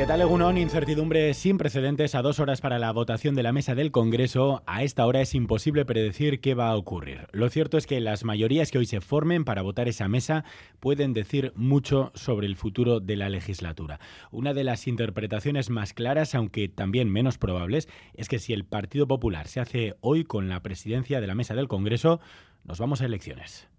¿Qué tal, Egunon? Incertidumbre sin precedentes a dos horas para la votación de la mesa del Congreso. A esta hora es imposible predecir qué va a ocurrir. Lo cierto es que las mayorías que hoy se formen para votar esa mesa pueden decir mucho sobre el futuro de la legislatura. Una de las interpretaciones más claras, aunque también menos probables, es que si el Partido Popular se hace hoy con la presidencia de la mesa del Congreso, nos vamos a elecciones.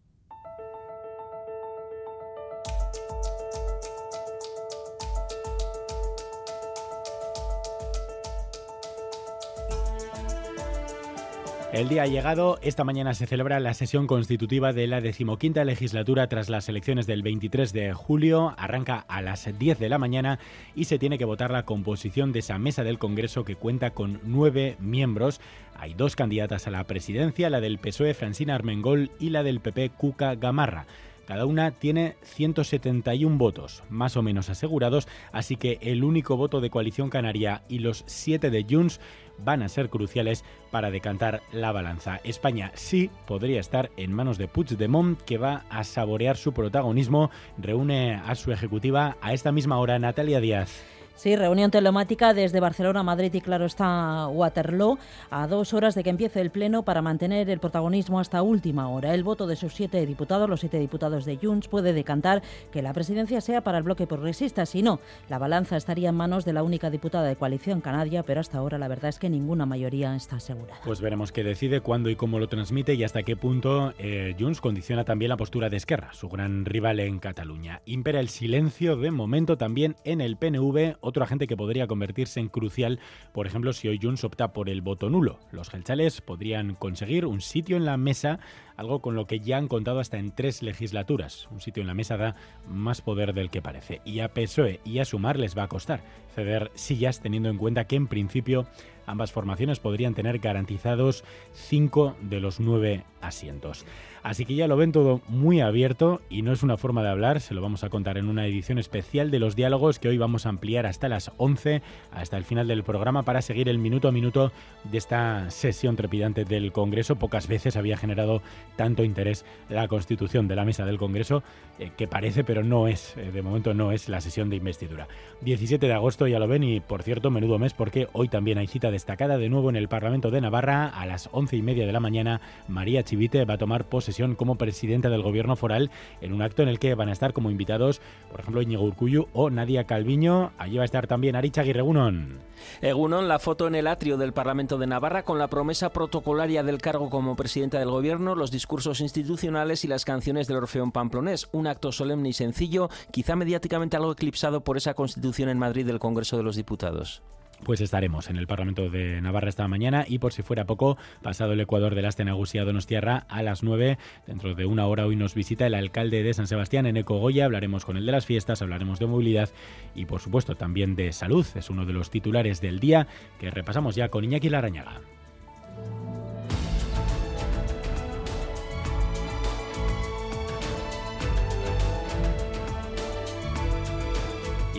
El día ha llegado. Esta mañana se celebra la sesión constitutiva de la decimoquinta legislatura tras las elecciones del 23 de julio. Arranca a las 10 de la mañana y se tiene que votar la composición de esa mesa del Congreso que cuenta con nueve miembros. Hay dos candidatas a la presidencia, la del PSOE Francina Armengol y la del PP Cuca Gamarra. Cada una tiene 171 votos, más o menos asegurados, así que el único voto de Coalición Canaria y los siete de Junts van a ser cruciales para decantar la balanza. España sí podría estar en manos de Puigdemont, que va a saborear su protagonismo. Reúne a su ejecutiva a esta misma hora Natalia Díaz. Sí, reunión telemática desde Barcelona, Madrid y claro está Waterloo, a dos horas de que empiece el Pleno para mantener el protagonismo hasta última hora. El voto de sus siete diputados, los siete diputados de Junts, puede decantar que la presidencia sea para el bloque progresista. Si no, la balanza estaría en manos de la única diputada de coalición canaria, pero hasta ahora la verdad es que ninguna mayoría está asegurada. Pues veremos qué decide, cuándo y cómo lo transmite y hasta qué punto eh, Junts condiciona también la postura de Esquerra, su gran rival en Cataluña. Impera el silencio de momento también en el PNV otro agente que podría convertirse en crucial, por ejemplo, si hoy Junts opta por el voto nulo. Los gelchales podrían conseguir un sitio en la mesa, algo con lo que ya han contado hasta en tres legislaturas. Un sitio en la mesa da más poder del que parece. Y a PSOE y a Sumar les va a costar ceder sillas, teniendo en cuenta que en principio ambas formaciones podrían tener garantizados cinco de los nueve asientos. Así que ya lo ven todo muy abierto y no es una forma de hablar, se lo vamos a contar en una edición especial de los diálogos que hoy vamos a ampliar hasta las 11, hasta el final del programa para seguir el minuto a minuto de esta sesión trepidante del Congreso. Pocas veces había generado tanto interés la constitución de la mesa del Congreso, eh, que parece, pero no es, eh, de momento no es la sesión de investidura. 17 de agosto ya lo ven y por cierto, menudo mes porque hoy también hay cita destacada de nuevo en el Parlamento de Navarra a las 11 y media de la mañana. María Chivite va a tomar posesión como presidenta del gobierno foral en un acto en el que van a estar como invitados, por ejemplo, Íñigo Urcuyu o Nadia Calviño. Allí va a estar también Aricha Egunon. Egunon, la foto en el atrio del Parlamento de Navarra con la promesa protocolaria del cargo como presidenta del gobierno, los discursos institucionales y las canciones del Orfeón Pamplonés. Un acto solemne y sencillo, quizá mediáticamente algo eclipsado por esa constitución en Madrid del Congreso de los Diputados pues estaremos en el Parlamento de Navarra esta mañana y por si fuera poco, pasado el Ecuador del Aste Nagusia Donostiarra a las 9, dentro de una hora hoy nos visita el alcalde de San Sebastián en Ecogoya, hablaremos con el de las fiestas, hablaremos de movilidad y por supuesto también de salud, es uno de los titulares del día que repasamos ya con Iñaki Larañaga.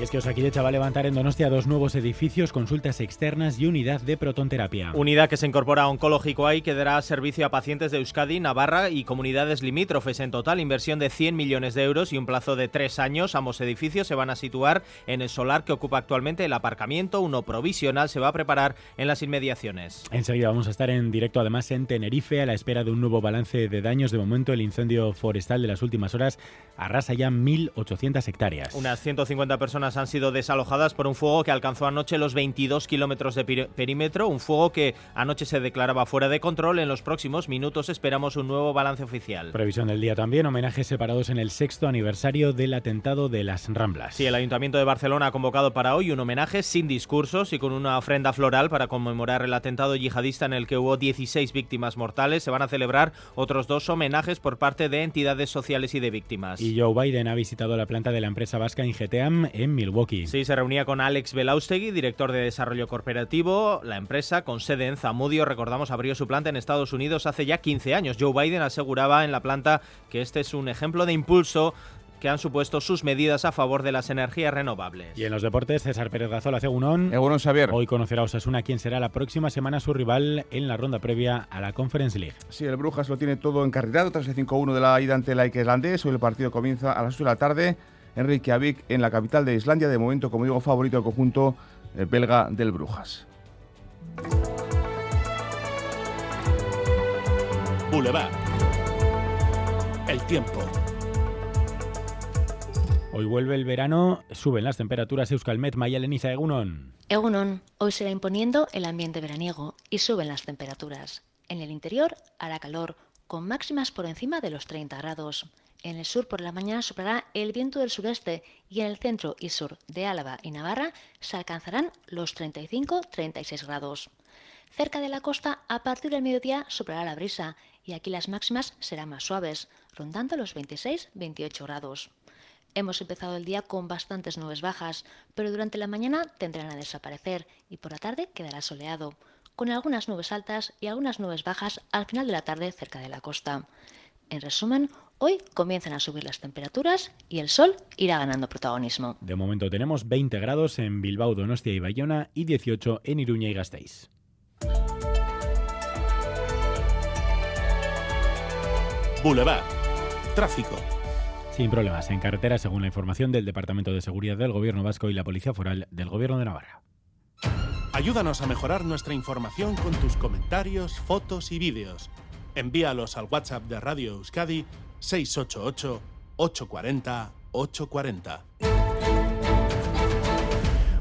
Es que Osakidecha va a levantar en Donostia dos nuevos edificios, consultas externas y unidad de protonterapia. Unidad que se incorpora a Oncológico ahí que dará servicio a pacientes de Euskadi, Navarra y comunidades limítrofes. En total, inversión de 100 millones de euros y un plazo de tres años. Ambos edificios se van a situar en el solar que ocupa actualmente el aparcamiento. Uno provisional se va a preparar en las inmediaciones. Enseguida vamos a estar en directo además en Tenerife a la espera de un nuevo balance de daños. De momento, el incendio forestal de las últimas horas arrasa ya 1.800 hectáreas. Unas 150 personas han sido desalojadas por un fuego que alcanzó anoche los 22 kilómetros de perímetro, un fuego que anoche se declaraba fuera de control. En los próximos minutos esperamos un nuevo balance oficial. Previsión del día también, homenajes separados en el sexto aniversario del atentado de las Ramblas. Sí, el Ayuntamiento de Barcelona ha convocado para hoy un homenaje sin discursos y con una ofrenda floral para conmemorar el atentado yihadista en el que hubo 16 víctimas mortales. Se van a celebrar otros dos homenajes por parte de entidades sociales y de víctimas. Y Joe Biden ha visitado la planta de la empresa vasca Ingeteam en Milwaukee. Sí, se reunía con Alex Belaustegui, director de desarrollo corporativo. La empresa, con sede en Zamudio, recordamos, abrió su planta en Estados Unidos hace ya 15 años. Joe Biden aseguraba en la planta que este es un ejemplo de impulso que han supuesto sus medidas a favor de las energías renovables. Y en los deportes, César Pérez Gazola, Egunon. Egunon, Xavier. Hoy conocerá Osasuna quién será la próxima semana su rival en la ronda previa a la Conference League. Sí, el Brujas lo tiene todo encarrilado tras el 5-1 de la ida ante la Islandés. Hoy el partido comienza a las 8 de la tarde en Reykjavik, en la capital de Islandia. De momento, como digo, favorito del conjunto belga del Brujas. Boulevard. El tiempo. Hoy vuelve el verano, suben las temperaturas Euskalmet, Maya Leniza Egunon. Egunon, hoy se va imponiendo el ambiente veraniego y suben las temperaturas. En el interior hará calor, con máximas por encima de los 30 grados. En el sur por la mañana soplará el viento del sureste y en el centro y sur de Álava y Navarra se alcanzarán los 35-36 grados. Cerca de la costa, a partir del mediodía soplará la brisa y aquí las máximas serán más suaves, rondando los 26-28 grados. Hemos empezado el día con bastantes nubes bajas, pero durante la mañana tendrán a desaparecer y por la tarde quedará soleado, con algunas nubes altas y algunas nubes bajas al final de la tarde cerca de la costa. En resumen, hoy comienzan a subir las temperaturas y el sol irá ganando protagonismo. De momento tenemos 20 grados en Bilbao, Donostia y Bayona y 18 en Iruña y Gasteiz. Boulevard. Tráfico. Sin problemas en carretera, según la información del Departamento de Seguridad del Gobierno Vasco y la Policía Foral del Gobierno de Navarra. Ayúdanos a mejorar nuestra información con tus comentarios, fotos y vídeos. Envíalos al WhatsApp de Radio Euskadi 688 840 840.